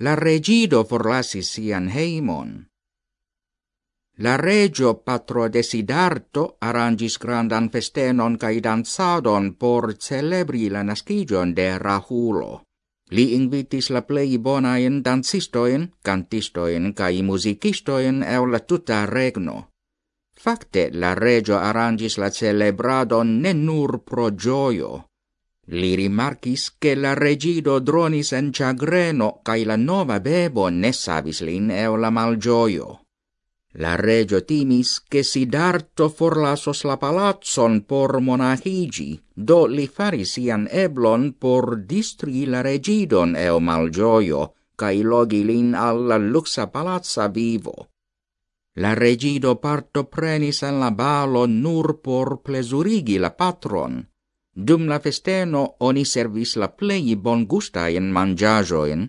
la regido forlasis sian heimon. La regio patro de Sidarto arrangis grandan festenon cae dansadon por celebri la nascigion de Rahulo. Li invitis la plei bonain dansistoin, cantistoin cae musicistoin eu la tuta regno. Fakte la regio arrangis la celebradon ne nur pro gioio, Li rimarcis che la regido dronis en chagreno cae la nova bebo ne savis lin eo la malgioio. La regio timis che Sidarto forlasos la palazzon por monahigi, do li faris ian eblon por distri la regidon eo malgioio, cae logi lin alla luxa palazza vivo. La regido parto prenis en la balo nur por plesurigi la patron, Dum la festeno oni servis la plei bon bongustaen mangiajoin,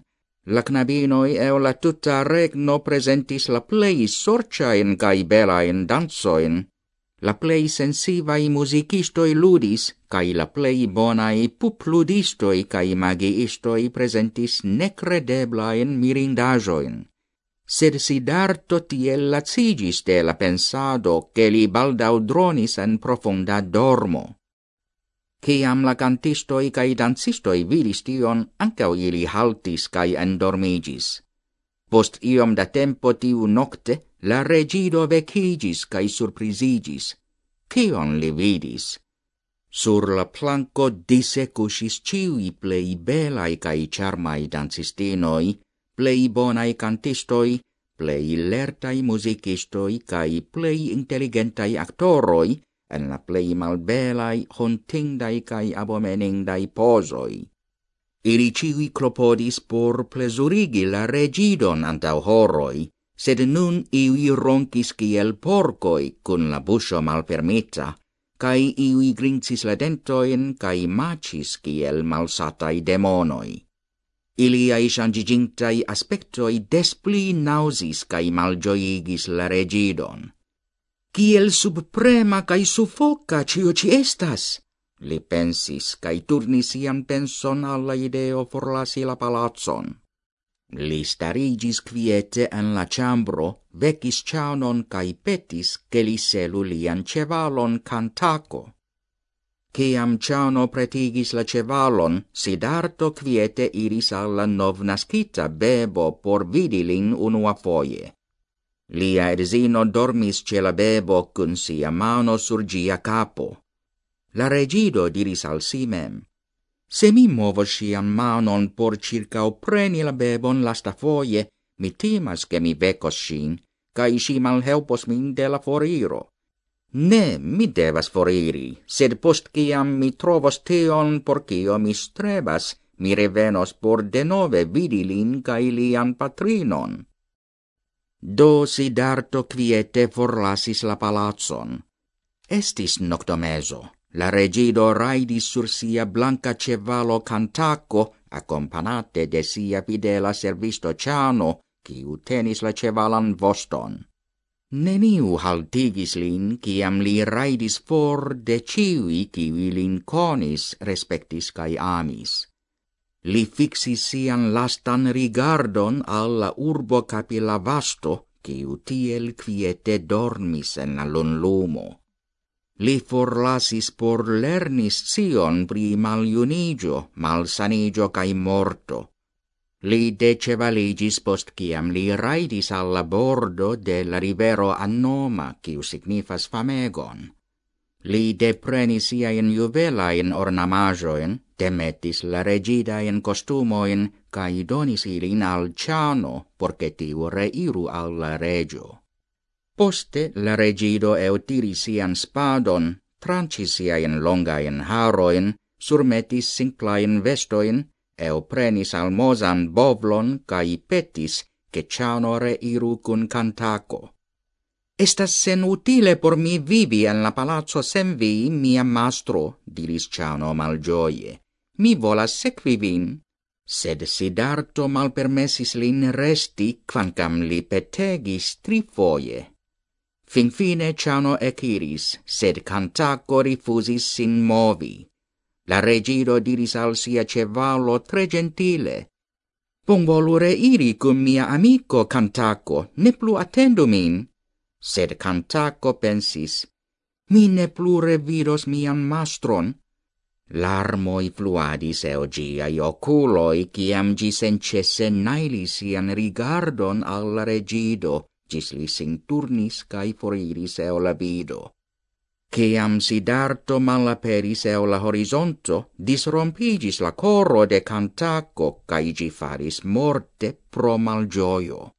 la knabinoi eo la tuta regno presentis la plei sorciaen cae belaen dansoin, la plei sensivai musicistoi ludis, cae la plei bonai pupludistoi cae magiistoi presentis necredeblaen mirindajoin. Sed Sidarto tiel lacigis de la pensado che li baldau dronis en profunda dormo. Ciam la cantistoi cae dancistoi vidis tion, ancao ili haltis cae endormigis. Post iom da tempo tiu nocte, la regido vecigis cae surprisigis. Cion li vidis? Sur la planco disecusis ciui plei belai cae charmai dancistinoi, plei bonai cantistoi, plei lertai musicistoi cae plei intelligentai actoroi, en la plei malbelai, hontindai cae abomenindai posoi. Ili ciui clopodis por plesurigi la regidon antau horoi, sed nun iui roncis ciel porcoi cun la buscio malpermita, cae iui grincis la dentoin cae macis ciel malsatai demonoi. Iliai shangigintai aspectoi despli nausis cae malgioigis la regidon kiel subprema kai sufoca cio ci estas. Li pensis, kai turnis ian penson alla ideo forlasi la palazzon. Li starigis quiete en la ciambro, vecis cianon kai petis che li selu lian cevalon cantaco. Ciam ciano pretigis la cevalon, Sidarto quiete iris alla novnascita bebo por vidilin unua foie. Lia edzino dormis ce la bebo cun sia mano sur gia capo. La regido diris al si mem, Se mi movo sian manon por circa preni la bebon lastafoie, mi timas che mi vecos sin, cae si malhelpos min de la foriro. Ne, mi devas foriri, sed post ciam mi trovos teon por cio mi strebas, mi revenos por denove vidi lin cae lian patrinon. Do Sidarto quiete forlasis la palazzon. Estis noctomeso. La regido raidis sur sia blanca cevalo cantaco, accompagnate de sia fidela servisto Ciano, quiu tenis la cevalan voston. Neniu haltigis lin, ciam li raidis for de ciui, ciui lin conis, respectis cae amis. Li fixis sian lastan rigardon alla urbo capilavasto, quiu tiel quiete dormis en la lonlumo. Li forlasis por lernis sion pri maliunigio, malsanigio cae morto. Li decevaligis post ciam li raidis alla bordo de la rivero Annoma, quiu signifas famegon. Li deprenis siain juvelain ornamajoin, temetis la regida in costumoin, cae donis ilin al ciano, porce tiu reiru al la regio. Poste la regido eutiris sian spadon, trancis longa in haroin, surmetis sinclaen vestoin, eo prenis almozan bovlon, cae petis, che ciano reiru cun cantaco. Estas sen utile por mi vivi en la palazzo sen vi, mia mastro, diris Ciano malgioie mi volas sequi vin. Sed Sidarto malpermesis lin resti, quancam li petegis tri foie. Finfine Ciano eciris, sed Cantaco rifusis sin movi. La regiro diris al sia cevalo tre gentile, Bonvolure iri cum mia amico Cantaco, ne plu attendu min. Sed Cantaco pensis, mi ne plu revidos mian mastron, Larmoi fluadis eo giai oculoi, ciam gis encesse nailis sian rigardon al regido, gis li sin turnis cae foriris eo la vido. Ciam sidarto malaperis eo la horizonto, disrompigis la coro de cantaco, cae gi faris morte pro malgioio.